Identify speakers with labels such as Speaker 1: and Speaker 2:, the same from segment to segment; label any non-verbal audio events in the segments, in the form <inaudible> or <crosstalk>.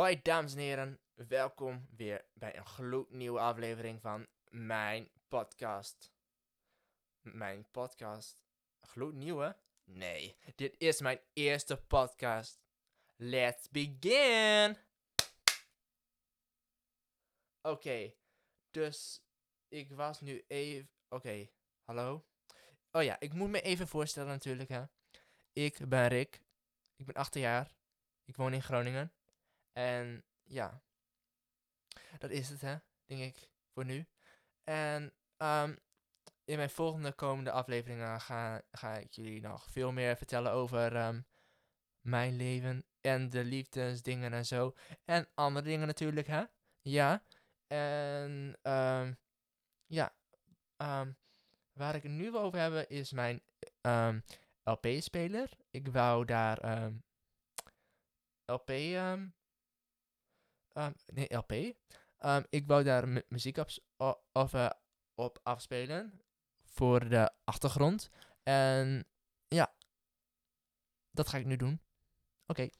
Speaker 1: Hoi dames en heren, welkom weer bij een gloednieuwe aflevering van mijn podcast. Mijn podcast? Gloednieuwe? Nee, dit is mijn eerste podcast. Let's begin! Oké, dus ik was nu even... Oké, hallo? Oh ja, ik moet me even voorstellen natuurlijk, hè. Ik ben Rick, ik ben 18 jaar, ik woon in Groningen. En ja, dat is het, hè, denk ik, voor nu. En um, in mijn volgende komende afleveringen ga, ga ik jullie nog veel meer vertellen over um, mijn leven en de liefdesdingen en zo. En andere dingen natuurlijk, hè. Ja. En um, ja, waar ik het nu over hebben is mijn LP-speler. Ik wou daar LP um, nee, LP. Um, ik wou daar muziek op, of, uh, op afspelen voor de achtergrond. En ja, dat ga ik nu doen. Oké. Okay.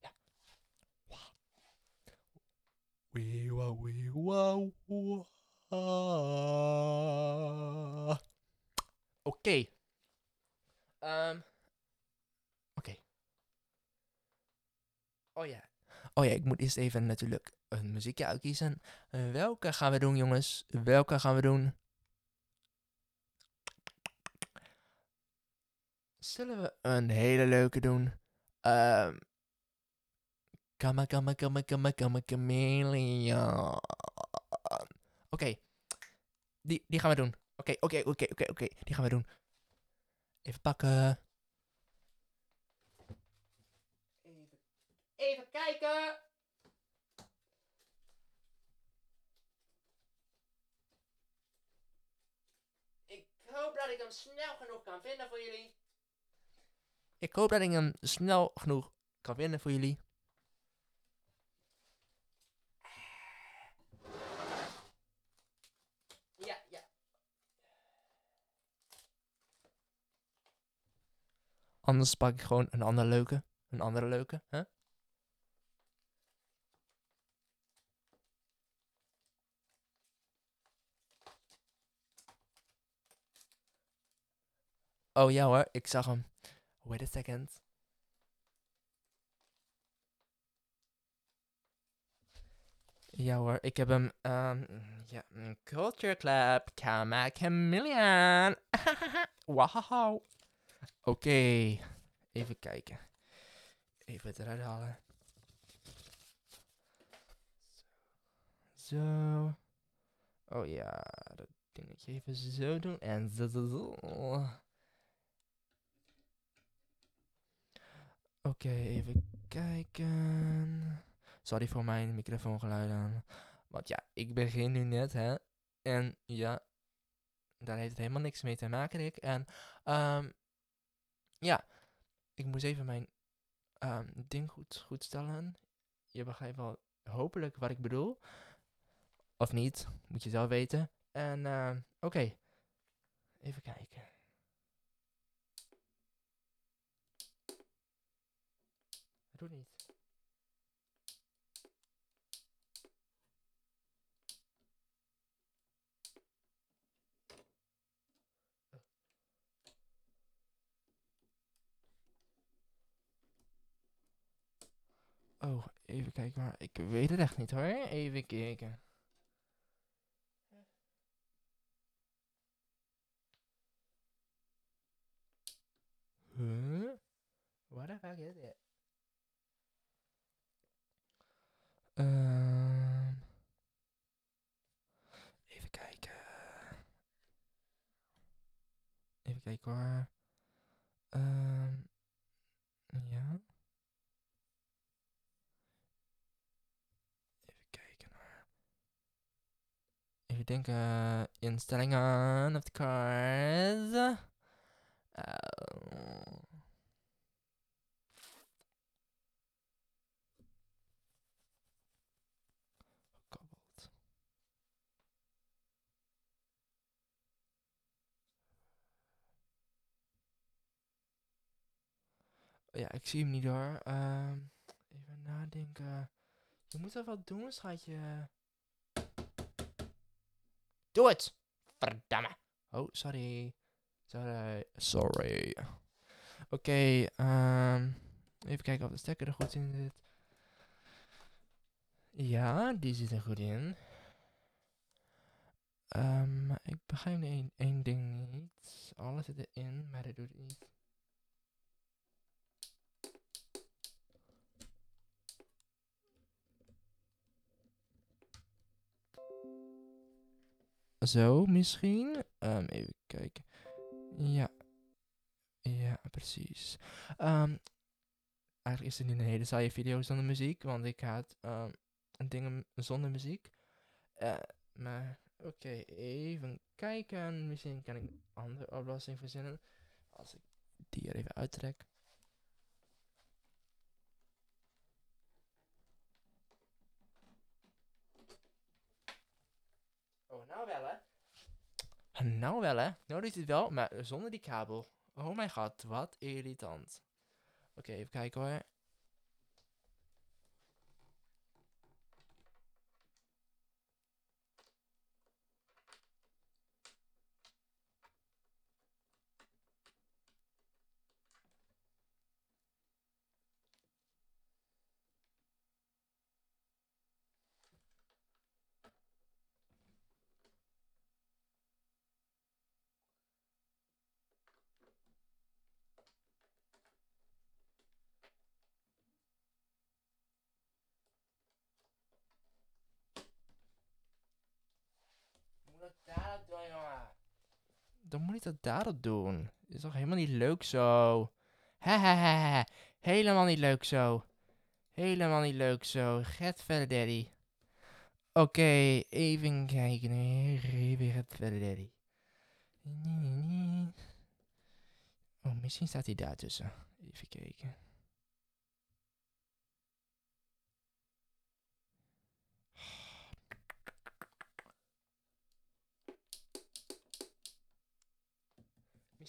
Speaker 1: Ja. Wee wow, wee wow. Oké. Okay. Um, Oké. Okay. Oh ja, Oh ja, ik moet eerst even natuurlijk een muziekje uitkiezen. Uh, welke gaan we doen, jongens? Welke gaan we doen? Zullen we een hele leuke doen? Um, Kama, kama, kama, kama, kama, chameleon. Oké. Die, die gaan we doen. Oké, oké, oké, oké, oké. Die gaan we doen. Even pakken. Even kijken. Ik hoop dat ik hem snel genoeg kan vinden voor jullie. Ik hoop dat ik hem snel genoeg kan vinden voor jullie. Ja, ja. Anders pak ik gewoon een andere leuke. Een andere leuke, hè? Oh ja hoor, ik zag hem. Wait a second. Ja hoor, ik heb hem. Um, ja, Culture Club, Kama Chameleon. <laughs> Wauw. Oké, even kijken. Even eruit halen. Zo. Oh ja, dat dingetje even zo doen. En zo. zo. Oké, even kijken. Sorry voor mijn microfoongeluiden. Want ja, ik begin nu net, hè. En ja, daar heeft het helemaal niks mee te maken, Rick. En um, ja, ik moest even mijn um, ding goed, goed stellen. Je begrijpt wel hopelijk wat ik bedoel. Of niet, moet je zelf weten. En uh, oké, even kijken. Doe niet. Oh, even kijken maar. Ik weet het echt niet hoor. Even kijken. Huh? What the fuck is it? Uh, even kijken. Even kijken hoor. Uh, ja. Even kijken hoor. Even denken. Instellingen of the cards. Uh, Ja, ik zie hem niet hoor. Uh, even nadenken. moet wel wat doen, schatje. Doe het! Verdamme. Oh, sorry. Sorry. Sorry. Oké, ehm, even kijken of de stekker er goed in zit. Ja, die zit er goed in. Ehm, ik begrijp één, één ding niet. Alles zit erin, maar dat doet niet. Zo, misschien. Ehm, even kijken. Ja. Ja, precies. Ehm, eigenlijk is het nu een hele saaie video zonder muziek, want ik had ehm, dingen zonder muziek. Eh, maar oké, even kijken. Misschien kan ik een andere oplossing verzinnen. Als ik die er even uittrek. Oh, nou wel hè? Nou wel hè? Nou doet het wel, maar zonder die kabel. Oh mijn god, wat irritant. Oké, even kijken hoor. Dat daarop doen, jongen. Dan moet ik dat daarop doen. Is toch helemaal niet leuk zo? Hehehe. Helemaal niet leuk zo. Helemaal niet leuk zo. Get verder, daddy. Oké, even kijken. Even get verder, daddy. Oh, misschien staat hij daar tussen. Even kijken.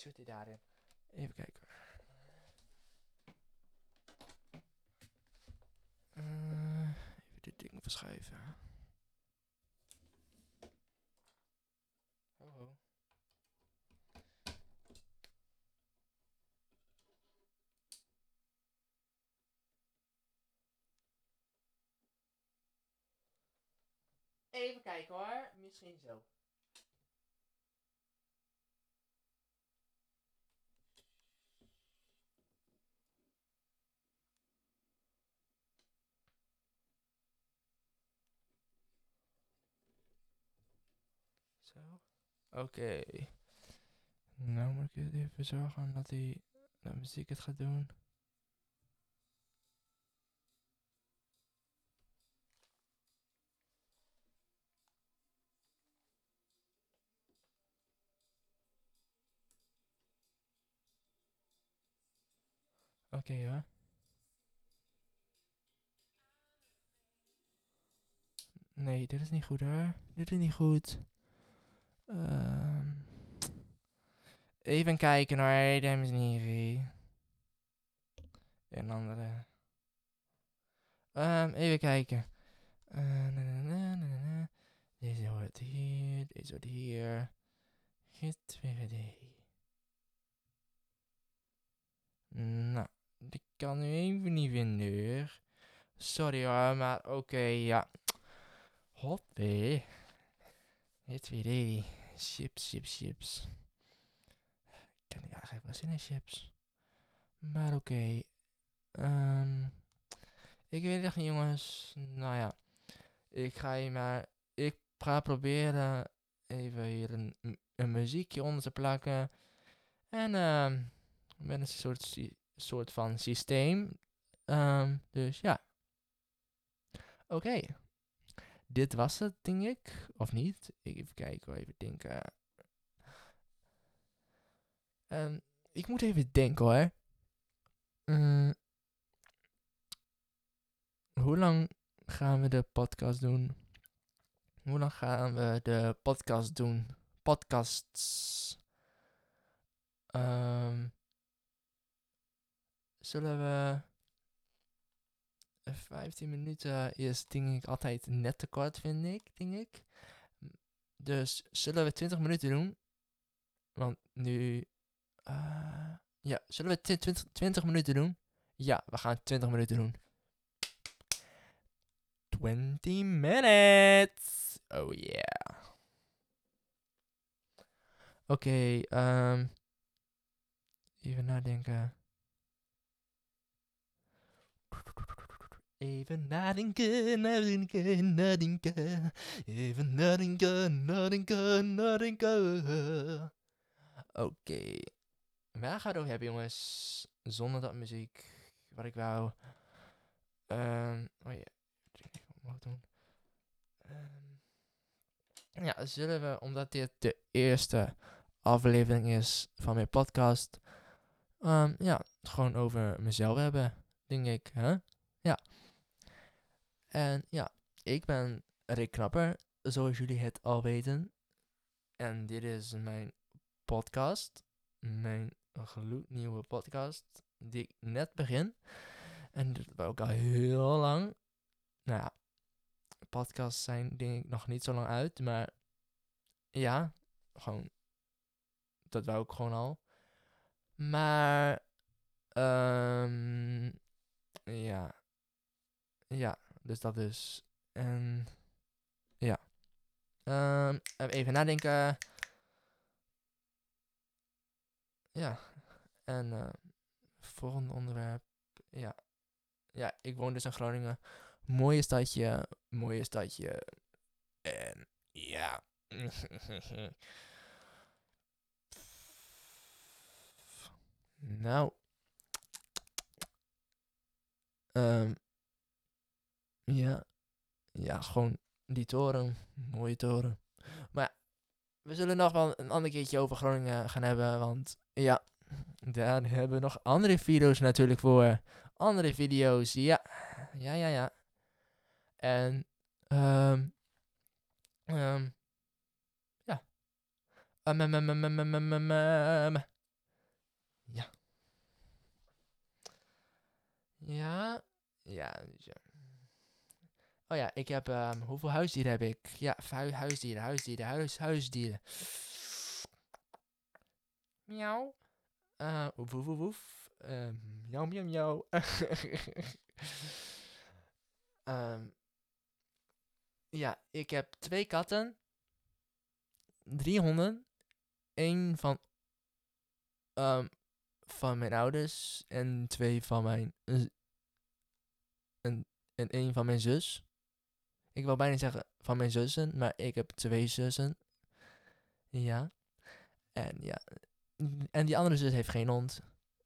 Speaker 1: Zit hij daarin. Even kijken. Eh, even dit ding verschuiven. Ho, ho. Even kijken hoor. Misschien zo. Zo. Oké. Nou moet ik even zorgen dat hij de muziek het gaat doen. Oké ja. Nee, dit is niet goed hoor. Dit is niet goed. Ehm even kijken hoor, dames en. Een andere. Ehm even kijken. Eh, na, na. Deze hoort hier, deze hoort hier. Git die. Nou, ik kan nu even niet vinden. Sorry hoor, maar oké, ja. Dit weer die. Chips, chips, chips. Ik eigenlijk wel zin in chips. Maar oké. Ehm, ik weet echt niet, jongens. Nou ja. Ik ga hier maar... Ik ga proberen even hier een, een muziekje onder te plakken. En ehm met een soort, soort van systeem. Ehm, dus ja. Oké. Dit was het, denk ik. Of niet? Ik even kijken, even denken. Ehm, ik moet even denken hoor. Mm. hoe lang gaan we de podcast doen? Hoe lang gaan we de podcast doen? Podcasts. Ehm, zullen we 15 minuten is denk ik altijd net te kort, vind ik, denk ik. Dus zullen we 20 minuten doen? Want nu... eh, ja, zullen we 20, 20 minuten doen? Ja, we gaan 20 minuten doen. 20 minutes! Oh yeah. Oké, ehm even nadenken. Even nadenken, nadenken, nadenken. Even nadenken, nadenken, nadenken. Oké. Waar gaat het over hebben, jongens? Zonder dat muziek. Wat ik wou. Ehm oh ja. Omhoog doen. Ehm, ja, zullen we, omdat dit de eerste aflevering is van mijn podcast, ehm, ja, gewoon over mezelf hebben, denk ik. Hè? En ja, ik ben Rick Knapper, zoals jullie het al weten. En dit is mijn podcast. Mijn gloednieuwe podcast, die ik net begin. En dat wou ik al heel lang. Nou ja, podcasts zijn denk ik nog niet zo lang uit, maar ja, gewoon, dat wou ik gewoon al. Maar, ehm ja, ja, dus dat dus. En, ja. Ehm even nadenken. Ja, en eh volgende onderwerp, ja. Ja, ik woon dus in Groningen. Mooie stadje, mooie stadje. En ja. <laughs> nou. Ehm ja. Ja, gewoon die toren. Mooie toren. Maar ja, we zullen nog wel een ander keertje over Groningen eh, gaan hebben. Want ja, daar hebben we nog andere video's natuurlijk voor. Andere video's, ja. Ja, ja, ja. En, ehm ja. Ja. Ja, dus ja, ja. Oh ja, ik heb, ehm hoeveel huisdieren heb ik? Ja, hu huisdieren, huisdieren, huis, huisdieren. Miauw. Eh, woef, woef, woef. Ehm, miauw, miauw, miauw. <laughs> Ehm, ja, ik heb twee katten, drie honden, één van, van mijn ouders en twee van mijn, en, en één van mijn zus. Ik wil bijna zeggen van mijn zussen, maar ik heb twee zussen. Ja. En ja, en die andere zus heeft geen hond.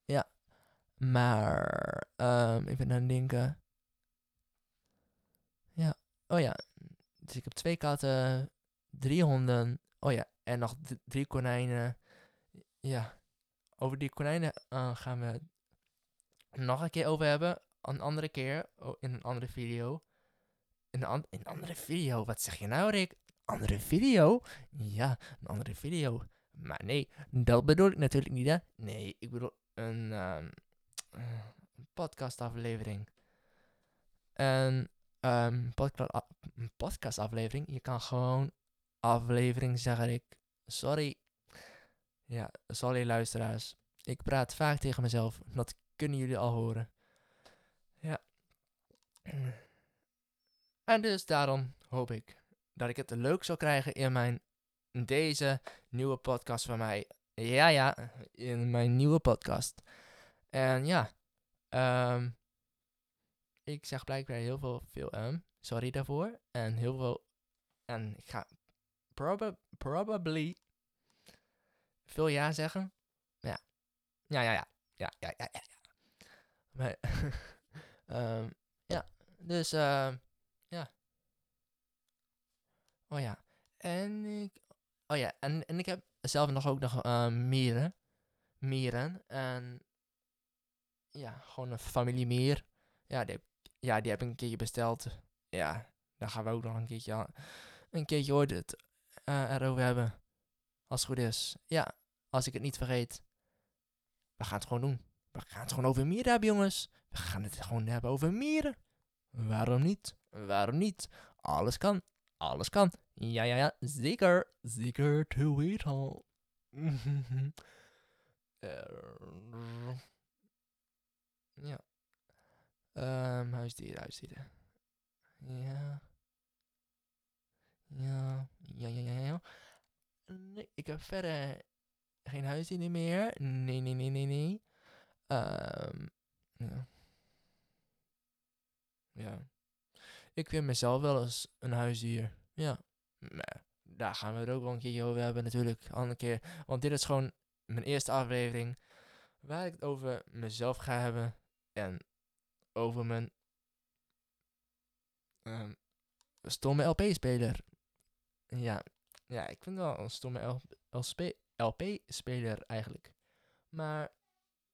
Speaker 1: Ja. Maar, ehm ik ben aan het denken. Ja. Oh ja. Dus ik heb twee katten, drie honden. Oh ja, en nog drie konijnen. Ja. Over die konijnen eh, gaan we nog een keer over hebben. Een andere keer. in een andere video. Een, andere video. Wat zeg je nou, Rick? Andere video? Ja, een andere video. Maar nee, dat bedoel ik natuurlijk niet? Nee, ik bedoel een, een podcastaflevering. Een een podcastaflevering. Je kan gewoon aflevering zeggen, ik. Sorry. Ja, sorry luisteraars. Ik praat vaak tegen mezelf. Dat kunnen jullie al horen. Ja. En dus daarom hoop ik dat ik het leuk zal krijgen in mijn deze nieuwe podcast van mij. Ja, ja, in mijn nieuwe podcast. En ja, ehm, ik zeg blijkbaar heel veel, veel um, sorry daarvoor. En heel veel, en ik ga proba probably veel ja zeggen. Ja, ja, ja, ja, ja, ja, ja, ja. Maar, <laughs> ehm, ja, dus, ehm, ja. Oh ja, en ik, oh ja, en, en ik heb zelf nog ook nog eh, mieren. Mieren. En ja, gewoon een familie mier. Ja, die ja, die heb ik een keertje besteld. Ja, daar gaan we ook nog een keertje, een keertje ooit het eh, erover hebben. Als het goed is. Ja, als ik het niet vergeet. We gaan het gewoon doen. We gaan het gewoon over mieren hebben, jongens. We gaan het gewoon hebben over mieren. Waarom niet? Waarom niet? Alles kan. Alles kan. Ja, ja, ja. Zeker. Zeker te weten. <laughs> Eh, ja. Ehm huisdieren, huisdieren. Ja. Ja. Ja, ja, ja, ja. Ik heb verder geen huisdieren meer. Nee, nee, nee, nee, nee. Ehm ja. Ja. Ik vind mezelf wel eens een huisdier. Ja. Maar daar gaan we het ook wel een keertje over hebben natuurlijk. Andere keer. Want dit is gewoon mijn eerste aflevering. Waar ik het over mezelf ga hebben. En over mijn ehm, stomme LP-speler. Ja. ja, ik vind wel een stomme LP-speler eigenlijk. Maar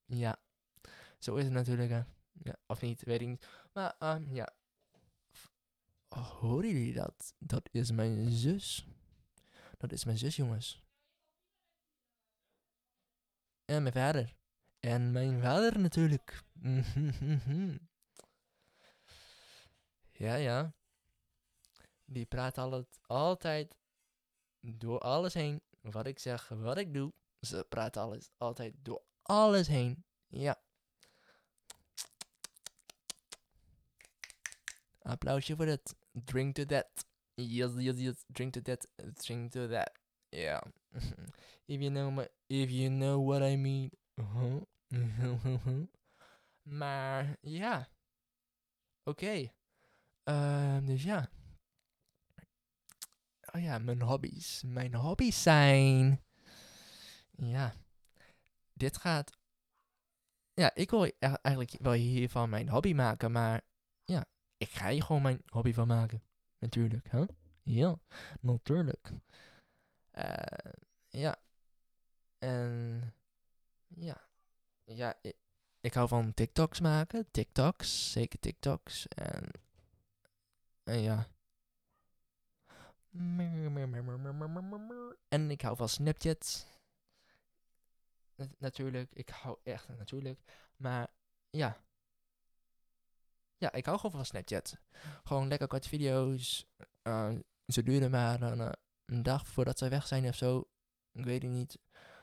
Speaker 1: ja, zo is het natuurlijk. Hè. Ja, of niet, weet ik niet. Maar ehm, ja. Horen jullie dat? Dat is mijn zus. Dat is mijn zus, jongens. En mijn vader. En mijn vader natuurlijk. <laughs> ja, ja. Die praat altijd, altijd door alles heen. Wat ik zeg, wat ik doe. Ze praat alles, altijd door alles heen. Ja. Applausje voor dat. Drink to that. Yes, yes, yes. Drink to that. Drink to that. Yeah. <laughs> if you know my, if you know what I mean. Maar ja. Oké. Okay. Uh, dus ja. Oh ja, mijn hobby's. Mijn hobby's zijn. Ja. Dit gaat. Ja, ik wil eigenlijk wel hiervan mijn hobby maken, maar ik ga hier gewoon mijn hobby van maken. Natuurlijk, hè? Ja, natuurlijk. Uh, ja. En ja. Ja, ik, ik, hou van TikToks maken. TikToks, zeker TikToks. En, en ja. En ik hou van Snapchat. Natuurlijk, ik hou echt natuurlijk. Maar ja. Ja, ik hou gewoon van Snapchat. Gewoon lekker korte video's. Uh, ze duren maar een, uh, een, dag voordat ze weg zijn of zo. Ik weet het niet.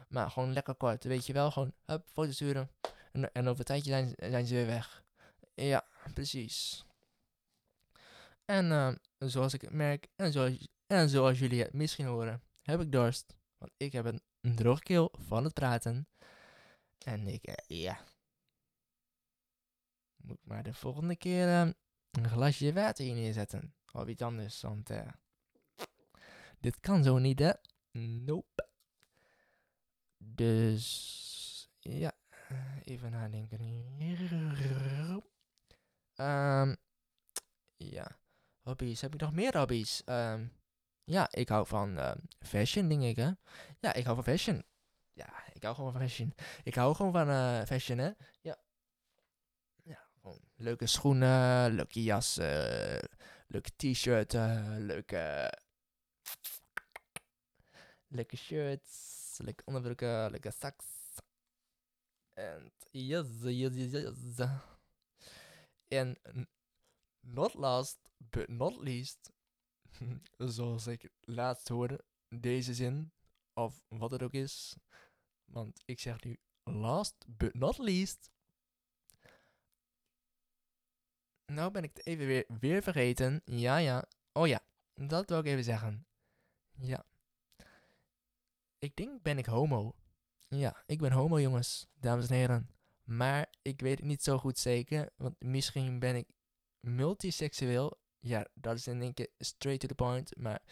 Speaker 1: Maar gewoon lekker kort. Weet je wel, gewoon hup, foto's sturen. En, en over een tijdje zijn, zijn ze weer weg. Ja, precies. En uh, zoals ik merk, en zoals, en zoals jullie het misschien horen, heb ik dorst. Want ik heb een, een droge keel van het praten. En ik, ja. Moet maar de volgende keer uh, een glasje water hier neerzetten. Of iets anders, want uh, dit kan zo niet, hè? Nope. Dus, ja. Even nadenken. Um, ja. Hobby's. Heb ik nog meer hobby's? Um, ja, ik hou van fashion, denk ik, hè. Ja, ik hou van fashion. Ja, ik hou gewoon van fashion. Ik hou gewoon van uh, fashion, hè. Ja. Leuke schoenen, leuke jassen, leuke t-shirt, leuke... Leuke shirts, leuke onderbroeken, leuke socks. En yes, yes, yes, yes. En not last but not least, <laughs> zoals ik laatst hoorde, deze zin, of wat het ook is. Want ik zeg nu last but not least. Nou ben ik het even weer, weer vergeten. Ja, ja. Oh ja, dat wil ik even zeggen. Ja. Ik denk ben ik homo. Ja, ik ben homo jongens, dames en heren. Maar ik weet het niet zo goed zeker, want misschien ben ik multiseksueel. Ja, dat is in één keer straight to the point, maar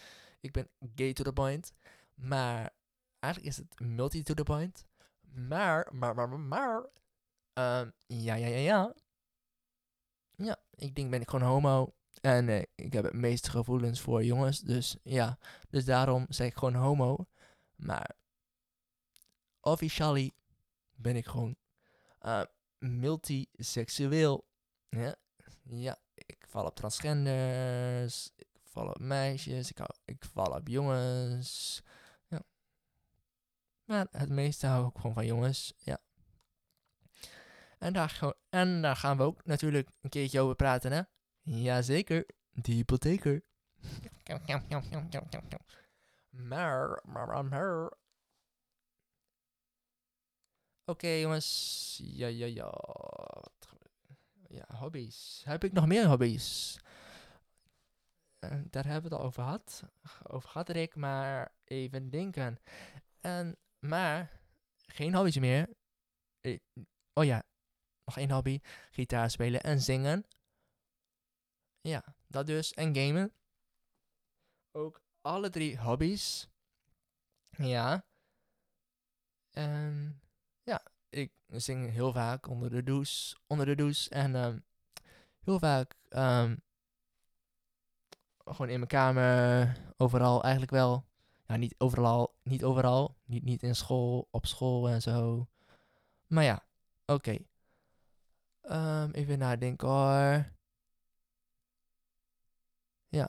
Speaker 1: ik ben gay to the point. Maar eigenlijk is het multi to the point. Maar, maar, maar, maar. Um, ja, ja, ja, ja. Ja, ik denk ben ik gewoon homo. En uh, ik heb het meeste gevoelens voor jongens. Dus ja, dus daarom zeg ik gewoon homo. Maar officially ben ik gewoon uh, multiseksueel. Ja, ja, ik val op transgenders, ik val op meisjes, ik, hou, ik val op jongens. Ja. Maar het meeste hou ik gewoon van jongens, ja. En daar, en gaan we ook natuurlijk een keertje over praten, hè? Jazeker, de hypotheker. Maar, maar, maar. Oké, jongens. Ja, ja, ja. Ja, hobby's. Heb ik nog meer hobby's? Eh, daar hebben we het al over gehad. Over gehad, Rick. Maar even denken. En, maar, geen hobby's meer. Eh, oh ja, nog één hobby. Gitaar spelen en zingen. Ja, dat dus. En gamen. Ook alle drie hobby's. Ja. En ja, ik zing heel vaak onder de douche. Onder de douche. En ehm, heel vaak ehm, gewoon in mijn kamer. Overal eigenlijk wel. Ja, niet overal. Niet overal. Niet, niet in school. Op school en zo. Maar ja, oké. Ehm, even nadenken hoor. Ja.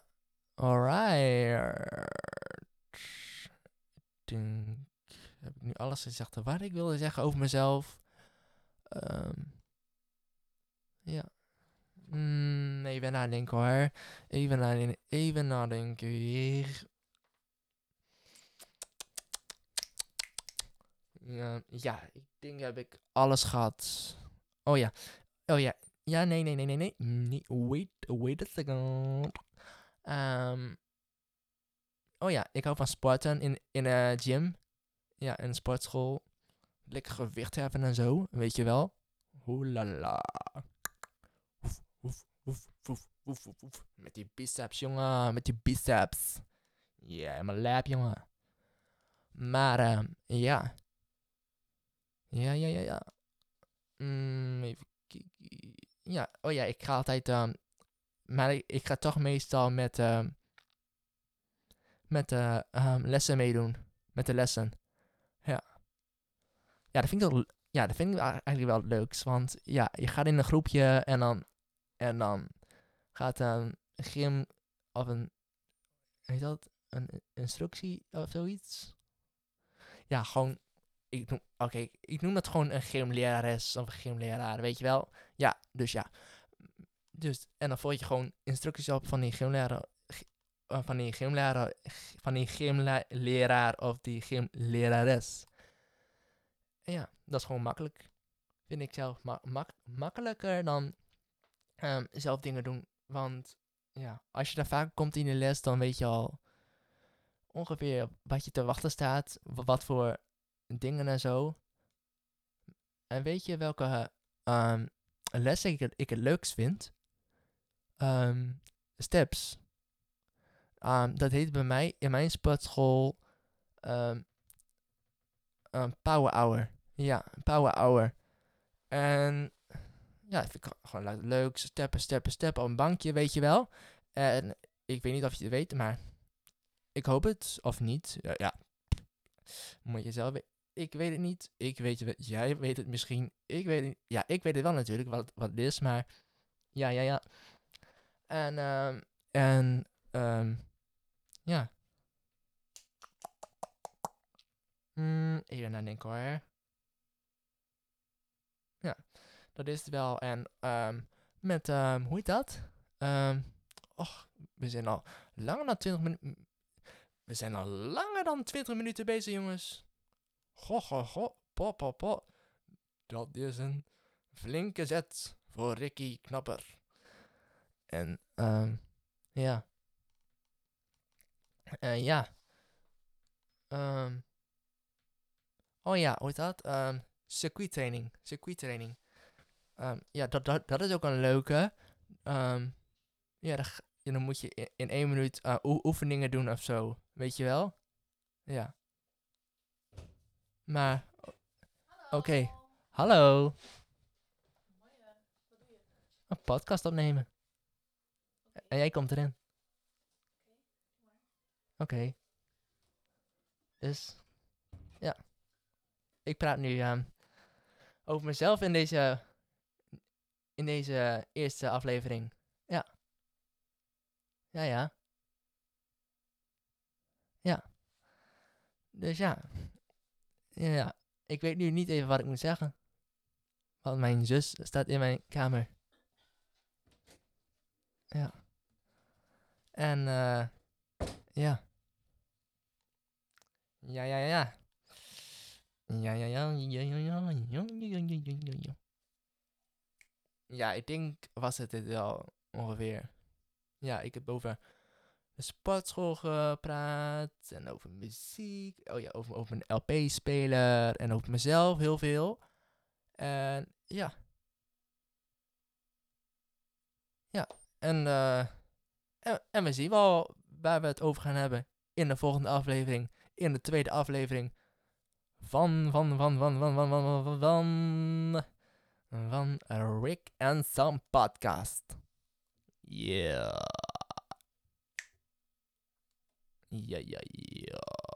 Speaker 1: Alright. Ik denk, heb ik nu alles gezegd wat ik wilde zeggen over mezelf? Ehm, ja. Mm, even nadenken hoor. Even nadenken. Even nadenken. Ja, ja, ik denk heb ik alles gehad. Oh ja. Oh ja. Ja, nee, nee, nee, nee, nee. Wait, wait a second. Ehm, oh ja, ik hou van sporten in, in een gym. Ja, in een sportschool. Lekker gewicht hebben en zo, weet je wel. Oelala. Oef, oef, oef, oef, oef, oef. Met die biceps, jongen. Met die biceps. Ja, yeah, mijn lijp, jongen. Maar, ehm, ja. Ja, ja, ja, ja. Mm, even. Ja, oh ja, ik ga altijd... ehm, maar ik, ga toch meestal met... ehm, met eh, ehm, lessen meedoen. Met de lessen. Ja. Ja, dat vind ik ja, dat vind ik eigenlijk wel het. Want ja, je gaat in een groepje en dan, en dan gaat een gym of een, heet dat, een instructie of zoiets. Ja, gewoon, ik noem, oké, ik noem dat gewoon een gymlerares of een gymleraar, weet je wel. Ja, dus ja. Dus, en dan volg je gewoon instructies op van die gymleraar, eh, van die gymleraar, van die gymleraar of die gymlerares. Ja, dat is gewoon makkelijk. Vind ik zelf ma- mak- makkelijker dan ehm, zelf dingen doen. Want ja, als je daar vaak komt in de les, dan weet je al ongeveer wat je te wachten staat. wa- Wat voor dingen en zo. En weet je welke ehm lessen ik, ik het leukst vind? Ehm, steps. Ehm, dat heet bij mij in mijn sportschool power hour. Ja, power hour. En ja, vind gewoon le- leuk. Steppen, steppen, steppen op een bankje, weet je wel. En ik weet niet of je het weet, maar ik hoop het of niet. Ja, ja. moet je zelf weten. Ik weet het niet. Ik weet het. Jij weet het misschien. Ik weet. Ja, ik weet het wel natuurlijk wat, wat het is, maar ja, ja, ja. En, ehm en, ehm ja. Mm, even nadenken hoor. Ja, dat is het wel. En ehm met, ehm hoe heet dat? Ehm och, we zijn al langer dan 20 minuten. We zijn al langer dan 20 minuten bezig, jongens. Goh, goh, goh. Po, po, po. Dat is een flinke zet voor Ricky Knapper. En, ehm ja. Eh, ja. Ehm oh ja, hoe heet dat? Ehm circuittraining. Circuittraining. Ehm ja, dat, dat, dat is ook een leuke. Ja, dan, moet je in, één minuut eh, oe- oefeningen doen of zo. Weet je wel? Ja. Maar, oké. Hallo. Een podcast opnemen. En jij komt erin. Oké. Dus, ja. Ik praat nu ehm, over mezelf in deze, in deze eerste aflevering. Ja. Ja, ja. Ja. Dus ja. Ja, ja. Ik weet nu niet even wat ik moet zeggen. Want mijn zus staat in mijn kamer. En eh ja. Ja, ja, ja. Ja, ja, ja, ja, ja, ja, ja, ja, ja, ja, ja, ja. Ja, ik denk was het dit wel ongeveer. Ja, ik heb over sportschool gepraat en over muziek. Oh ja, over, over een LP-speler en over mezelf heel veel. En ja. Ja, en, eh en, en we zien wel waar we het over gaan hebben in de volgende aflevering. In de tweede aflevering van, van, van, van, van, van, van, van, van, van Rick and Sam podcast. Yeah. Yeah, yeah, yeah.